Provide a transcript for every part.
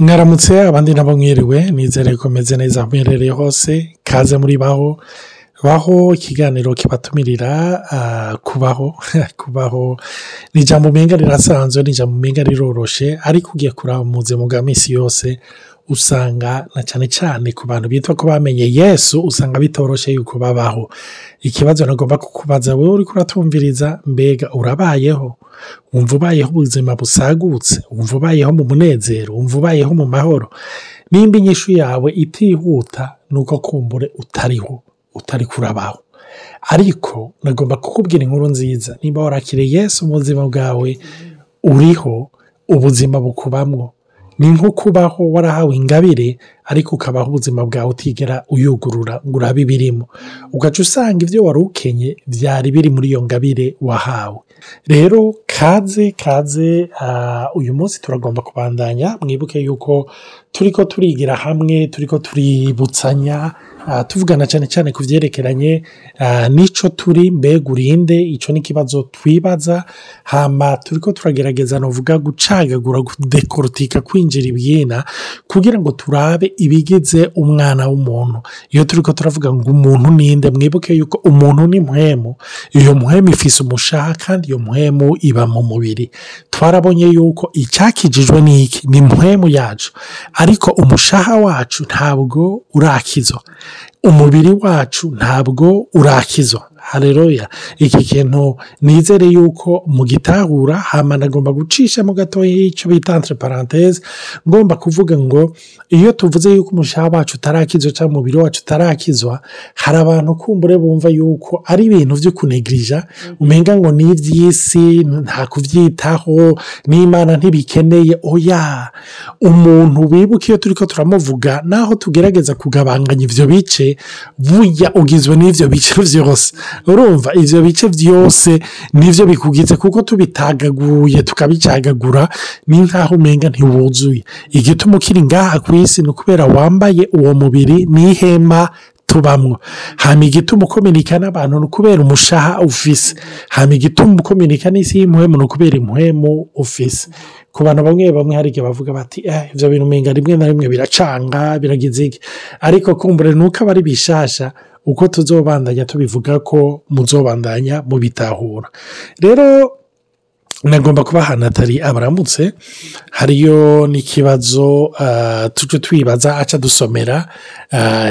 mwaramutse abandi nabo mwiriwe nizere ko meze neza. Aho muherereye hose kaze muri baho. Baho ikiganiro kibatumirira kubaho kubaho ni ijambo umenga rirasanzwe ni ijambo umenga riroroshe ariko ugiye kuraba mu bwa minsi yose. Usanga na cyane cyane ku bantu bitwa ko bamenye yesu usanga bitoroshe yuko babaho. Ikibazo nagomba kukubaza wowe uri kuratumviriza mbega urabayeho? Wumva ubayeho ubuzima busagutse wumva ubayeho mu munezero wumva ubayeho mu mahoro. Nimba inyishu yawe itihuta ni uko kumbure utariho utari kurabaho. Ariko nagomba kukubwira inkuru nziza. Nimba warakiriye yesu mu buzima bwawe uriho ubuzima bukubamwo. Ni nko kubaho warahawe ingabire ariko ukabaho ubuzima bwawe utigera uyugurura ngo urabe ibirimo. Ugaca usanga ibyo wari ukenye byari biri muri iyo ngabire wahawe. Rero kaze kaze uyu munsi turagomba kubandanya mwibuke yuko turi ko turigira hamwe turi ko tuributsanya tuvugana cyane cyane ku byerekeranye n'icyo turi mbega urinde icyo ni ikibazo twibaza hama turi ko turagerageza nuvuga gucagagura kudekorotika kwinjira ibyina kugira ngo turabe ibigize umwana w'umuntu. Iyo turi ko turavuga ngo umuntu ninde mwibuke yuko umuntu ni muhemu iyo muhemu ifise umushaha kandi iyo muhemu iba mu mubiri. Twarabonye yuko icyakijijwe ni iki ni muhemu yacu. Ariko umushaha wacu ntabwo urakizwa. Umubiri wacu ntabwo urakizwa. Hareruya iki kintu nizere yuko mu gitahura hamana agomba gucishamo gatoya y'icyo bita entre parenthese ngomba kuvuga ngo iyo tuvuze yuko umushaha wacu utarakizwa cyangwa umubiri wacu utarakizwa hari abantu kumbure bumva yuko ari ibintu byo kunegirija umenga ngo ni iby'isi nta kubyitaho n'imana ntibikeneye. Oya umuntu wibuka iyo turi ko turamuvuga naho tugerageza kugabanganya ibyo bice burya ugizwe n'ibyo bice byose urumva ibyo bice byose ni byo bikugize kuko tubitagaguye tukabicagagura ni nk'aho umenga ntiwuzuye. Igituma ukiri ngaha ku isi ni ukubera wambaye uwo mubiri n'ihema tubamwo hama igituma ukominika n'abantu ni ukubera umushaha ufise. Hama igituma ukominika n'isi y'impuhemu ni ukubera impuhemu ufise. Ku bantu bamwe bamwe hari igihe bavuga bati eh ibyo bintu umenga rimwe na rimwe biracanga biragize ariko kumbure ni uko aba ari bishasha uko tuzobandanya tubivuga ko muzobandanya mubitahura. Rero nagomba kuba ahantu hatari abaramutse. Hariyo n'ikibazo tujye twibaza aca dusomera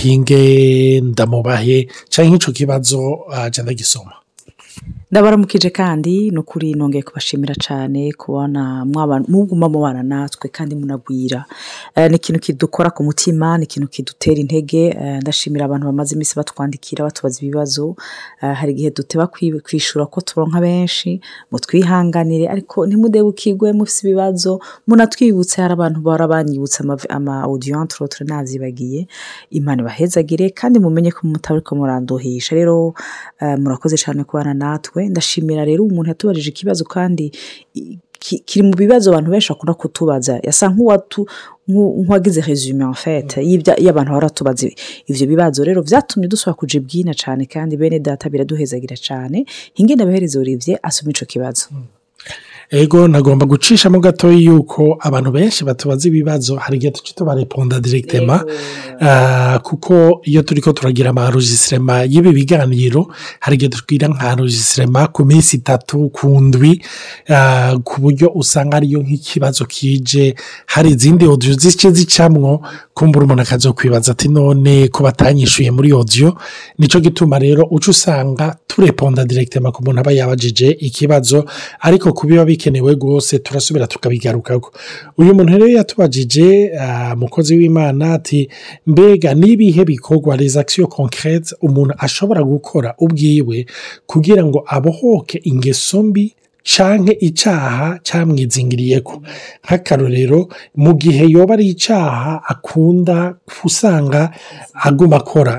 hinge ndamubahe cyangwa nk'icyo kibazo aca ndagisoma. Ndabaramukije kandi ni ukuri nongeye kubashimira cyane kubona muguma mubana natwe kandi munagwira. Ni ikintu kidukora ku mutima ni ikintu kidutera intege ndashimira abantu bamaze iminsi batwandikira batubaza ibibazo. Hari igihe duteba kwishyura ko turonka benshi mutwihanganire ariko ntimudebukirwe mufite ibibazo. Munatwibutse hari abantu bahora banyibutsa ama odiyantorotire nazibagiye. Imana ibahezagire kandi mumenye ko mutari ko muranduhisha. Rero murakoze cyane kubana natwe ndashimira rero umuntu yatubarije ikibazo kandi kiri mu bibazo abantu benshi bakunda kutubaza. Yasa nk'uwagize resume fete iyo abantu baratubaza ibyo bibazo. Rero byatumye dusaba kuja ibwina cyane kandi bene data biraduhezagira cyane hingenda abahereza uribye asoma icyo kibazo. Ego nagomba gucishamo gatoya yuko abantu benshi batubaza ibibazo. Hari igihe tuci tubareponda direkitema kuko iyo turi ko turagira amarojisirema y'ibi biganiro hari igihe tubwira nka rojisirema ku minsi itatu ku ndwi ku buryo usanga ariyo nk'ikibazo kije. Hari izindi odiyo zice zicamwo kumbura umuntu akaza kwibaza ati none ko batanyishyuye muri odiyo ni cyo gituma rero uca usanga tureponda direkitema ku muntu aba yabajije ikibazo. Ariko ku biba bikenewe rwose turasubira tukabigarukaho uyu muntu rero yatubajije umukozi w'imana ati mbega n'ibihe bikorwa rezakisiyo konkerete umuntu ashobora gukora ubwiwe kugira ngo abohoke ingeso mbi canke icyaha cyamwizingiriye ko nk'akarorero mu gihe yoba ari icyaha akunda usanga aguma akora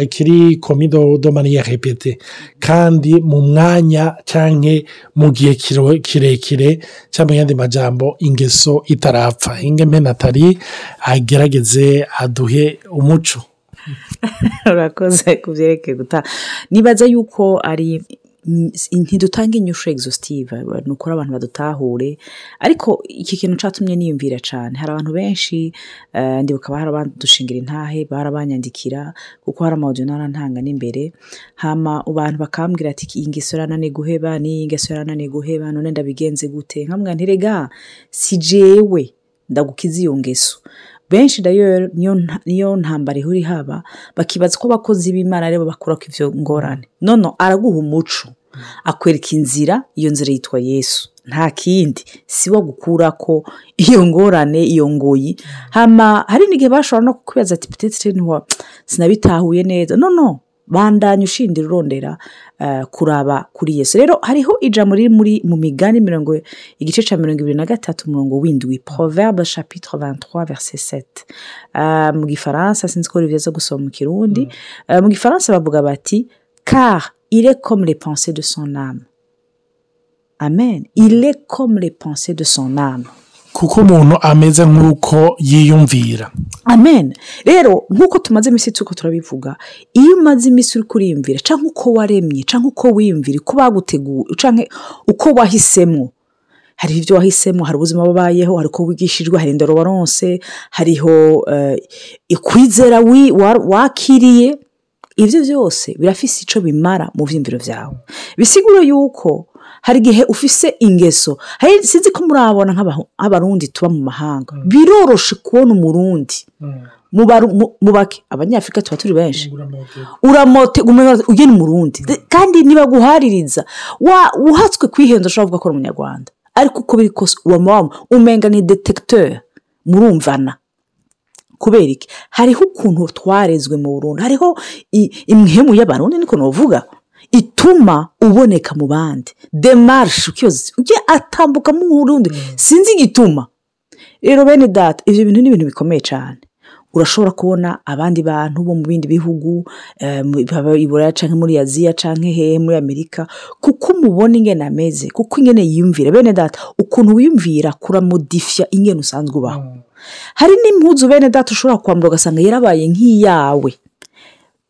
ikiri komido domaniya repete kandi mu mwanya cyangwa mu gihe kirekire cyangwa yandi majambo ingeso itarapfa. Ingemwe natali agerageze aduhe umuco. Urakoze ku byerekeye gutaha. Nibaza yuko ari ntidutanga inyusho exhaustive ni ukuri abantu badutahure. Ariko iki kintu cyatumye niyumvira cyane hari abantu benshi eh, ndibuka barabadushingira intahe barabanyandikira kuko hari amawudiyo narantanga n'imbere. Hama abantu bakambwira ati iyi ngeso yarananiye guheba n'iyi ngeso yarananiye guheba none ndabigenze gute? Nkamwe ntirega si jewe ndagukiza iyo ngeso. Benshi rero niyo nta- niyo ntambara ihora ihaba bakibaza ko abakozi b'imana ari bo bakura ko ivyo ngorane. Nono araguha umuco. Akwereka inzira iyo nzira yitwa yesu. Nta kindi. Si wo gukura ko iyo ngorane iyo ngoyi. Hama hari n'igihe bashobora no kukwibaza ati petetre ntiwa sinabitahuye neza. No no. Bandanya ushindira urondera eh, kuraba kuri yesu. Rero hariho ijambo riri muri mu migani mirongo igice cya mirongo ibiri na gatatu umurongo w'indwi. Proverbe chapitre 23 verset 7 Eh, mu gifaransa sinzi ko riviza gusoma mu kirundi. Eh, mu gifaransa bavuga bati car il est comme les pensées de son âme. Amen. Il est comme les pensées de son âme. Kuko umuntu ameze nk'uko yiyumvira. Amen. Rero nk'uko tumaze iminsi tuko turabivuga iyo umaze iminsi uri kuriyumvira cyangwa uko waremye cyangwa uko wiyumvira uko baguteguye cyangwa uko wahisemo hari ibyo wahisemo hari ubuzima wabayeho hari uko wigishijwe hari indero waronse hariho eh, ikwizera wi- wa- wakiriye ibyo byose birafise icyo bimara mu byiyumviro byawe bisigura yuko hari igihe ufise ingeso. Hari sinzi ko murabona nk'abarundi tuba mu mahanga. Biroroshe kubona umurundi. Mu baru- mu- mu bake abanyafurika tuba turi benshi. Uramote ugena umurundi. De- kandi nibaguhaririza wa uhatswe kwihenza ushobora kuvuga ko ari umunyarwanda. Ariko uko biri kose uwo mama umenga ni detekiteri murumvana. Kubera iki? Hariho ukuntu twarezwe mu burundi. Hariho i- imwemu y'abarundi niko nuvuga ituma uboneka mu bandi. Demarishe ujye atambuka mu burundi sinzi igituma. Rero bene data ibyo bintu ni ibintu bikomeye cyane urashobora kubona abandi bantu bo mu bindi bihugu eh, i buraya cyangwa muri aziya cyangwa hehe muri amerika kuko umubona ingene ameze kuko ingene yiyumvira. Bene data ukuntu wiyumvira kuramodifiya ingene usanzwe ubaho. Hari n'impuzu bene data ushobora kwambara ugasanga yarabaye nk'iyawe.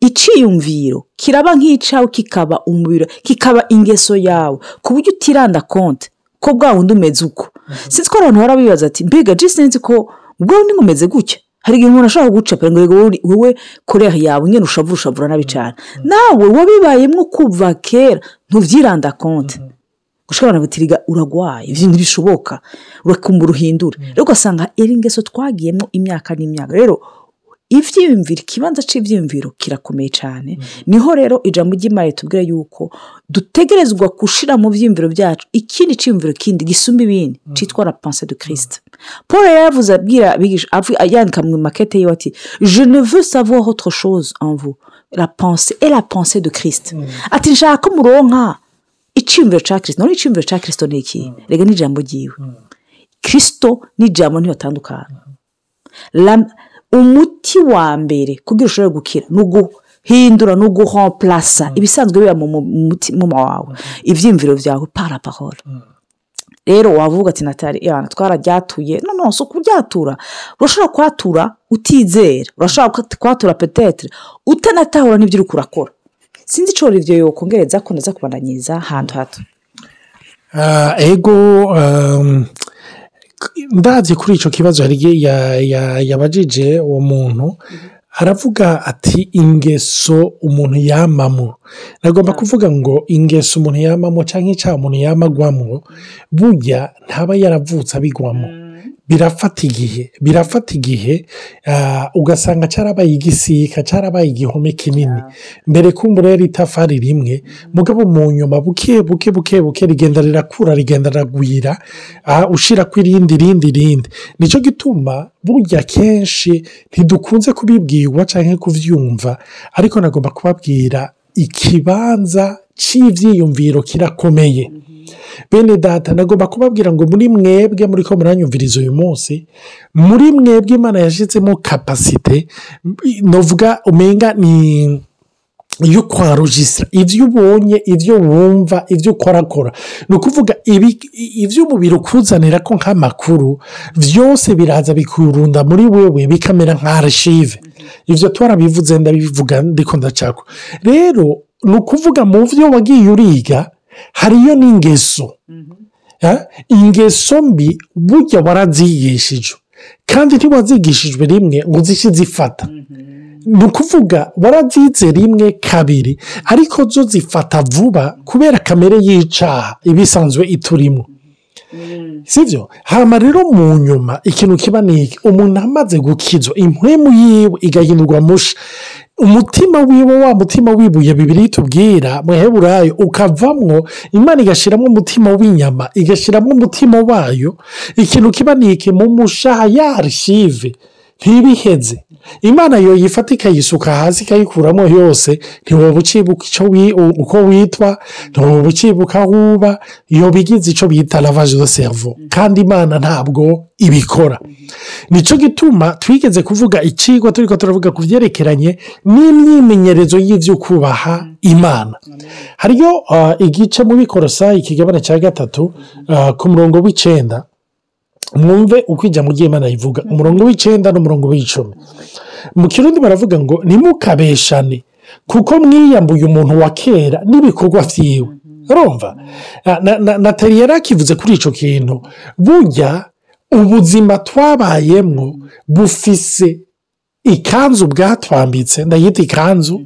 Iciyumviro kiraba nk'icyawe kikaba umubiri kikaba ingeso yawe ku buryo utiranda konti ko bwa wundi umeze uko. Sinzi ko abantu bahora bibaza ati mbega jisi sinzi ko ubwo wundi umeze gutya? Hari igihe umuntu ashobora kuguca ngo wowe- koreha yawe nyine ushavura ushavura nabi cyane nawe wabibayemo kuva kera ntubyiranda konti. Ushobora gutiriga uragwaye ibyo ntibishoboka urakumva uruhindura rero ugasanga iri ngeso twagiyemo imyaka n'imyaka. Rero ibyiyumviro ikibanza cy'ibyiyumviro kirakomeye cyane ni ho rero ijambo ry'imana ritubwira yuko dutegerezwa gushyira mu byiyumviro byacu ikindi cyiyumviro kindi gisumba ibindi cyitwa la pensée de kirisite paul yari yavuze abwira yandika mu makete yiwe ati je ne veux savoir autre chose en vous. La pensée et la pensée de kirisite ati nshaka ko muronka icyiyumviro cya kirisito none icyiyumviro cya kirisito ni iki? Rega ni ijambo ryiwe kirisito n'ijambo ntibatandukana wa mbere kugira ushobore gukira? Ni uguhindura ni uguhomplasa ibisanzwe biba mu mu- mu mutima wawe. Ibyiyumviro byawe para parole. Rero wavuga ati natali yana twararyatuye no no si ukubyatura. Urashobora kwatura utizera. Urashobora kwatura petetere utanatahura n'ibyo uri kurakora sinzi icyo ibyo yokongereza ko ndaza kubandanyiriza ahantu hato. Ah, ego ndazi kuri icyo kibazo hari igihe ya- ya- yabajije uwo muntu aravuga ati ingeso umuntu yamamo nagomba kuvuga ngo ingeso umuntu yamamo cyangwa icyaha umuntu yamagwamo burya ntaba yaravutse abigwamo birafata igihe birafata igihe ah, ugasanga cyarabaye igisika cyarabaye igihome kinini mbere kumbura yari itafari rimwe mugabo mu nyuma buke buke buke buke rigenda rirakura rigenda riragwira ah, ushira ku irindi rindi rindi ni cyo gituma burya kenshi ntidukunze kubibwirwa cyangwa kubyumva ariko nagomba kubabwira ikibanza cy'ibyiyumviro kirakomeye. Bene data nagomba kubabwira ngo muri mwebwe muri ko muranyumviriza uyu munsi muri mwebwe imana yashyizemo kapasite novuga umenga ni iyo kwarujisira ibyo ubonye ibyo wumva ibyo ukorakora. Ni ukuvuga ibi- ibyo umubiri ukuzanira ko nk'amakuru byose biraza bikurunda muri wewe bikamera nka arishive ibyo twarabivuze ndabivuga ndiko ndacako. Rero ni ukuvuga mu byo wagiye uriga hariyo n'ingeso. Eh, ingeso mbi burya warazigishijwe. Kandi ntiwazigishijwe rimwe ngo uzishe zifata. Ni ukuvuga warazize rimwe kabiri ariko zo zifata vuba kubera kamere y'icaha iba isanzwe iturimo sibyo hama rero mu nyuma ikintu kiba ni iki? Umuntu amaze gukizwa impwemu yiwe igahindurwa musha. Umutima wiwe wa mutima wibuye bibiri tubwira mu heburayo ukavamwo imana igashyiramo umutima w'inyama igashyiramo umutima wayo ikintu kiba ni iki? Mu ya ntibiheze imana yo yifata ikayisuka hasi ikayikuramo yose ntiwoba ucibuka uko witwa ntiwoba ucibuka aho uba iyo bigize icyo bita lavage de cerveau. Kandi imana ntabwo ibikora. Nicyo gituma twigeze kuvuga ikigwa turi ko turavuga ku byerekeranye n'imyimenyerezo y'ibyo kubaha imana. Hariyo ah, igice mu bikorosa ikigabane cya gatatu ah, ku murongo w'icyenda mwumve uko ijambo ry'imana rivuga umurongo w'icyenda n'umurongo w'icumi. Mu kirundi baravuga ngo ntimukabeshane kuko mwiyambuye umuntu wa kera n'ibikorwa byiwe urumva? Ah, na- na- natali yari akivuze kuri icyo kintu. Burya ubuzima twabayemo bufise ikanzu bwatwambitse ndayita ikanzu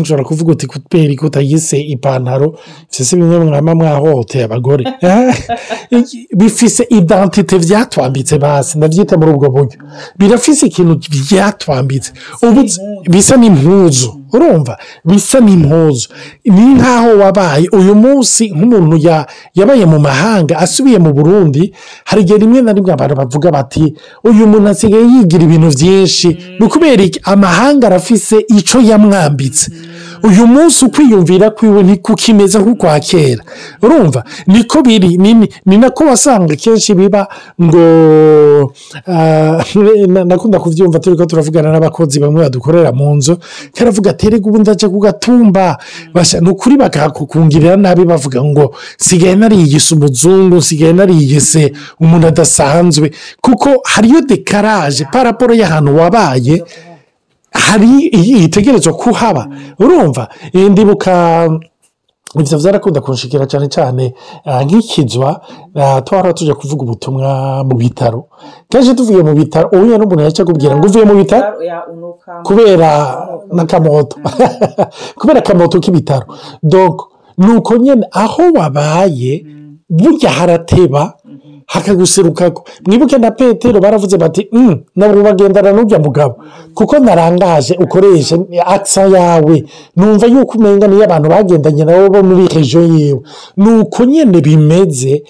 ushobora kuvuga uti kubera ko utayise ipantaro si bimwe mwaba mwahohoteye abagore. Bifise idantite byatwambitse basi ndabyita muri ubwo buryo. Birafise ikintu byatwambitse bisa n'impuzu urumva? Bisa n'impuzu. Ni nk'aho wabaye uyu munsi nk'umuntu ya- yabaye mu mahanga asubiye mu burundi hari igihe rimwe na rimwe abantu bavuga bati uyu muntu asigaye yigira ibintu byinshi. Ni ukubera amahanga arafise icyo yamwambitse. Uyu munsi ukwiyumvira kwiwe ntikukimeze nk'ukwa kera urumva? Niko biri. Ni- nako wasanga kenshi biba ngo ah, na- nakunda kubyumva turi ko turavugana n'abakozi bamwe badukorera mu nzu karavuga ati reka ubu ndajya ku gatumba. Ni ukuri bakakukungirira nabi bavuga ngo sigaye nariyise umuzungu sigaye nariyise umuntu adasanzwe. Kuko hariyo dekaraje paraporo y'ahantu wabaye hari itegerezwa kuhaba urumva Eh, ndibuka ibyo byarakunda kunshikira cyane cyane ah, nk'ikizwa ah, twara tujya kuvuga ubutumwa mu bitaro. Kenshi tuvuye mu bitaro uhuye n'umuntu yahita akubwira ngo uvuye mu bitaro? Kubera n'akamoto kubera akamoto k'ibitaro. Ni uko nyine aho wabaye burya harateba hakaguserukako mwibuke na petero baravuze bati "Mm, ntabwo bagendana n'ujya mugabo. Kuko narangaje ukoresha akisa yawe numva yuko umenya niyo abantu bagendanye nabo bo muri rejo yiwe. Ni uko nyine bimeze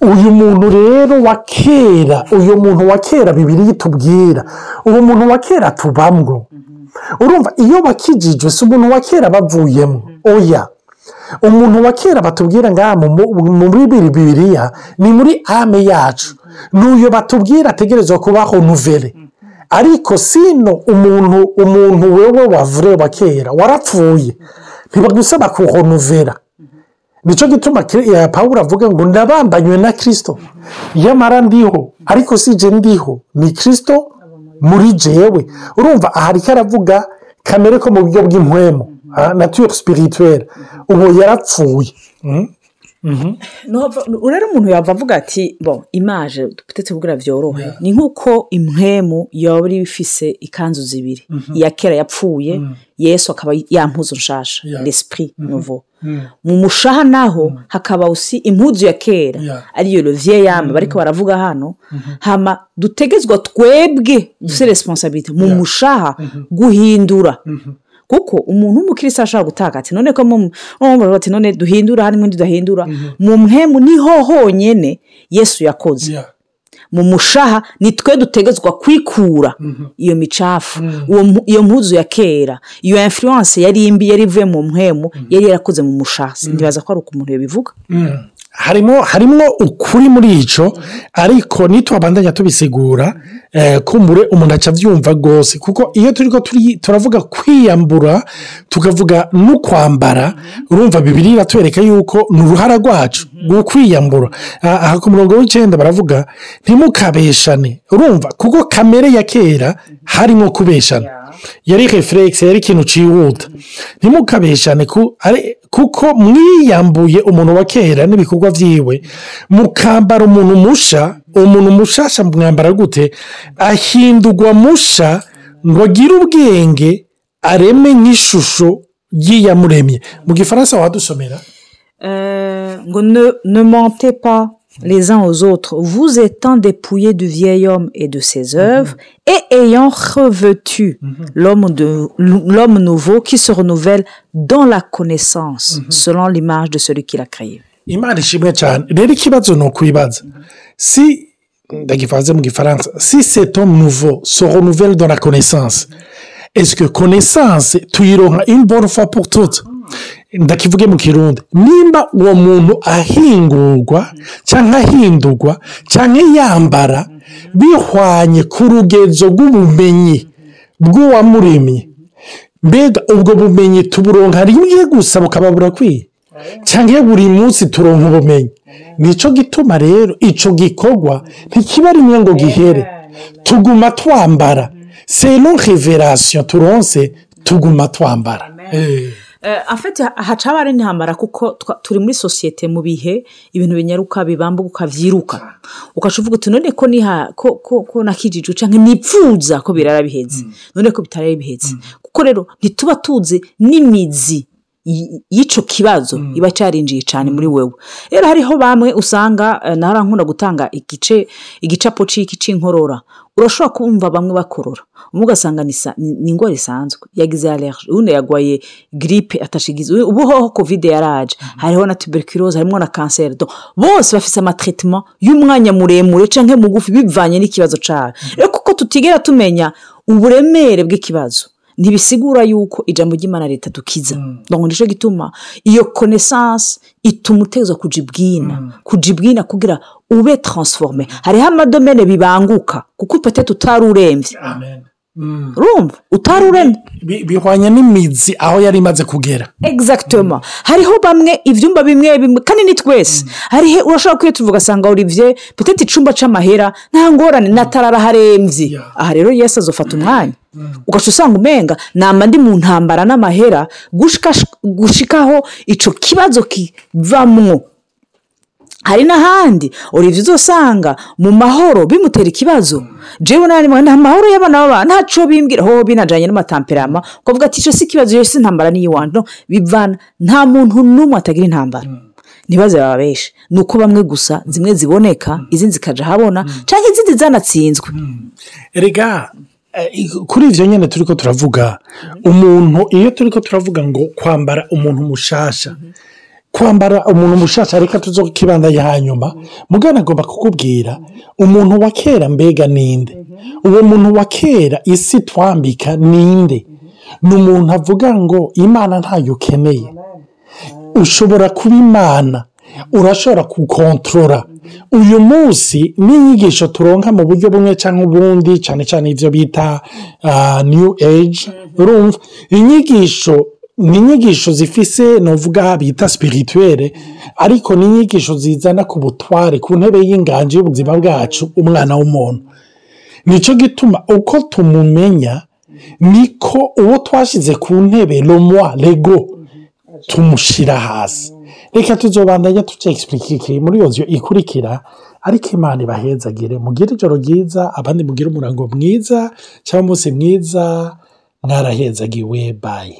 uyu muntu rero wa kera uyu muntu wa kera bibiri tubwira uwo muntu wa kera tubamwo. Urumva iyo bakijijwe si umuntu wa kera bavuyemo. Oya. Umuntu wa kera batubwira ngaha mu- mu- muri biri bibiriya ni muri ame yacu. N'uyu batubwira ategerezwa kubaho nuvere ariko sino umuntu umuntu wewe wavure wa kera warapfuye. Ntibagusaba kuhonuvera ni cyo gituma eh, pawulo avuga ngo ndabambanywe na kirisito yamara ndiho ariko si je ndiho ni kirisito muri jewe. Urumva aha ariko aravuga kamere ko mu buryo bw'impwemu nature spirituelle. Ubu yarapfuye. Rero umuntu yava avuga ati bo imaje dufite kugira byorohe ni nk'uko impwemu yaba ifise ikanzu zibiri. Iya kera yapfuye yesu akaba yampuzu nshasha Yeah. l'esprit nouveau. Mu mushaha naho hakaba usi impuzu ya kera. Ariyo levier yame bariko baravuga hano. Hama dutegezwa twebwe dufite responsabilite mu mushaha guhindura. Kuko umuntu w'umukirisitu ashobora gutaka ati none ko bati none duhindura harimo undi tudahindura mu mpemu ni ho honyine yesu yakoze. Mu mushaha ni twe dutegetswa kwikura iyo micafu. Mu- iyo mpuzu ya kera iyo influence yari imbi yari ivuye mu mpemu yari yarakoze mu mushaha. Ntibaza ko ari uko umuntu yabivuga. Harimo harimo ukuri muri icyo ariko nitwabandanya tubisigura eh, kumbure umuntu aca abyumva rwose kuko iyo turi turavuga kwiyambura tukavuga no kwambara urumva bibiri iratwereka yuko ni uruhara rwacu rwo kwiyambura. Ah, aha ku murongo w'icyenda baravuga ntimukabeshane. Urumva kuko kamere ya kera harimo kubeshana. Yari referegisi yari ikintu cyihuta ntimukabeshane kuko mwiyambuye umuntu wa kera n'ibikorwa byiwe mukambara umuntu musha umuntu mushasha mwambara gute? Ahindurwa musha ngo agire ubwenge areme nk'ishusho y'iyamuremye. Mu gifaransa wadusomera Euh, ngo ne, mentez pas. Les uns aux autres, vous étant dépouillés du vieil homme et de ses œuvres, et ayant revêtu l'homme de l'homme nouveau qui se renouvelle dans la connaissance, selon l'image de celui qui l'a créé. imana ishimwe cyane rero ikibazo ni ukwibaza si ndagivanze mu gifaransa si cet homme nouveau se renouvelle dans la connaissance est-ce que connaissance tuyironka une bonne fois pour toutes? Ndakivuge mu kirundi nimba uwo muntu ahingurwa cyangwa ahindurwa cyangwa yambara bihwanye ku rugezo rw'ubumenyi bw'uwamuremye mbega ubwo bumenyi tuburonka rimwe gusa bukaba burakwiye cyangwa buri munsi turonka ubumenyi. Nicyo gituma rero icyo gikorwa ntikiba rimwe ngo gihere. Tuguma twambara selo reverasiyo turonse tuguma twambara. Eh. Fait haca haba ari intambara kuko turi muri sosiyete mu bihe ibintu binyaruka bibambuka byiruka. Ugaca uvuga uti none ko niha ko nakijijwe cyangwa nipfuza ko birara bihetse. None ko bitari bihetse. Kuko rero ntituba tuzi n'imizi y'icyo kibazo iba cyarinjiye cyane muri wewe. Rero hariho bamwe usanga eh, naho nkunda gutanga igice igicapo c'iki c'inkorora. Urashobora kumva bamwe bakorora. Umwe ugasanga ni indwara isanzwe. Yagize allergie. Ubundi yagwaye giripe atashigize ubu hoho kovide yaraje. Hariho na tuberculose harimo na kanseri bose bafite amatraitement y'umwanya muremure cyangwa mugufi bivanye n'ikibazo cyayo rero kuko tutigera tumenya uburemere bw'ikibazo ntibisigura yuko ijambo ry'imana leta dukiza. Ngo ni cyo gituma iyo konesansi ituma uteza kujibwina. Kujibwina kugira ube taransiforome hariho amadomene bibanguka kuko ipatete utari urembye. Amen. Urumva utari urembye Bi- bihwanye n'imizi aho yari imaze kugera. Exactement. Hariho bamwe ibyumba bimwe bimwe kandi ni twese. Hariho urashobora kuba tuvuga asanga olivier petete icumba c'amahera nta ngorane natarara harembye aha rero yesu azofata umwanya. Ugaca usanga umenga namba ndi mu ntambara n'amahera gushika- gushikaho ico kibazo kivamwo. Hari n'ahandi. Olivier uzosanga mu mahoro bimutera ikibazo. Jewe nari nta mahoro y'abana b'abantu ntaco bimbwira. Ho binajanye n'amatamperama. Ukavuga ati ico si ikibazo yose intambara ni iyiwanje no bivana nta muntu n'umwe atagira intambara. Ntibaze baba benshi ni uko bamwe gusa zimwe ziboneka izindi zikaja ahabona cyangwa izindi zanatsinzwe. Erega eh, kuri ibyo nyine turi ko turavuga umuntu iyo turi ko turavuga ngo kwambara umuntu mushasha kwambara umuntu mushasha reka tuzo kibanda hanyuma mugana agomba kukubwira umuntu wa kera mbega ninde? Uwo muntu wa kera isi twambika ninde? Ni umuntu avuga ngo imana ntayo ukeneye ushobora kuba imana urashobora gukontorora uyu munsi n'inyigisho turonka mu buryo bumwe cyangwa ubundi cyane cyane ibyo bita new age urumva? Inyigisho ni inyigisho zifise nuvuga bita sipirituwere ariko ni inyigisho zizana ku butware ku ntebe y'inganji y'ubuzima bwacu umwana w'umuntu. Nicyo gituma uko tumumenya niko uwo twashyize ku ntebe romwa rego tumushyira hasi. Reka tuzobandanya tucekisipurikike muri iyo nzu ikurikira ariko imana ibahezagire mugire ijoro ryiza abandi mugire umurango mwiza cyangwa umunsi mwiza mwarahezagiwe bayi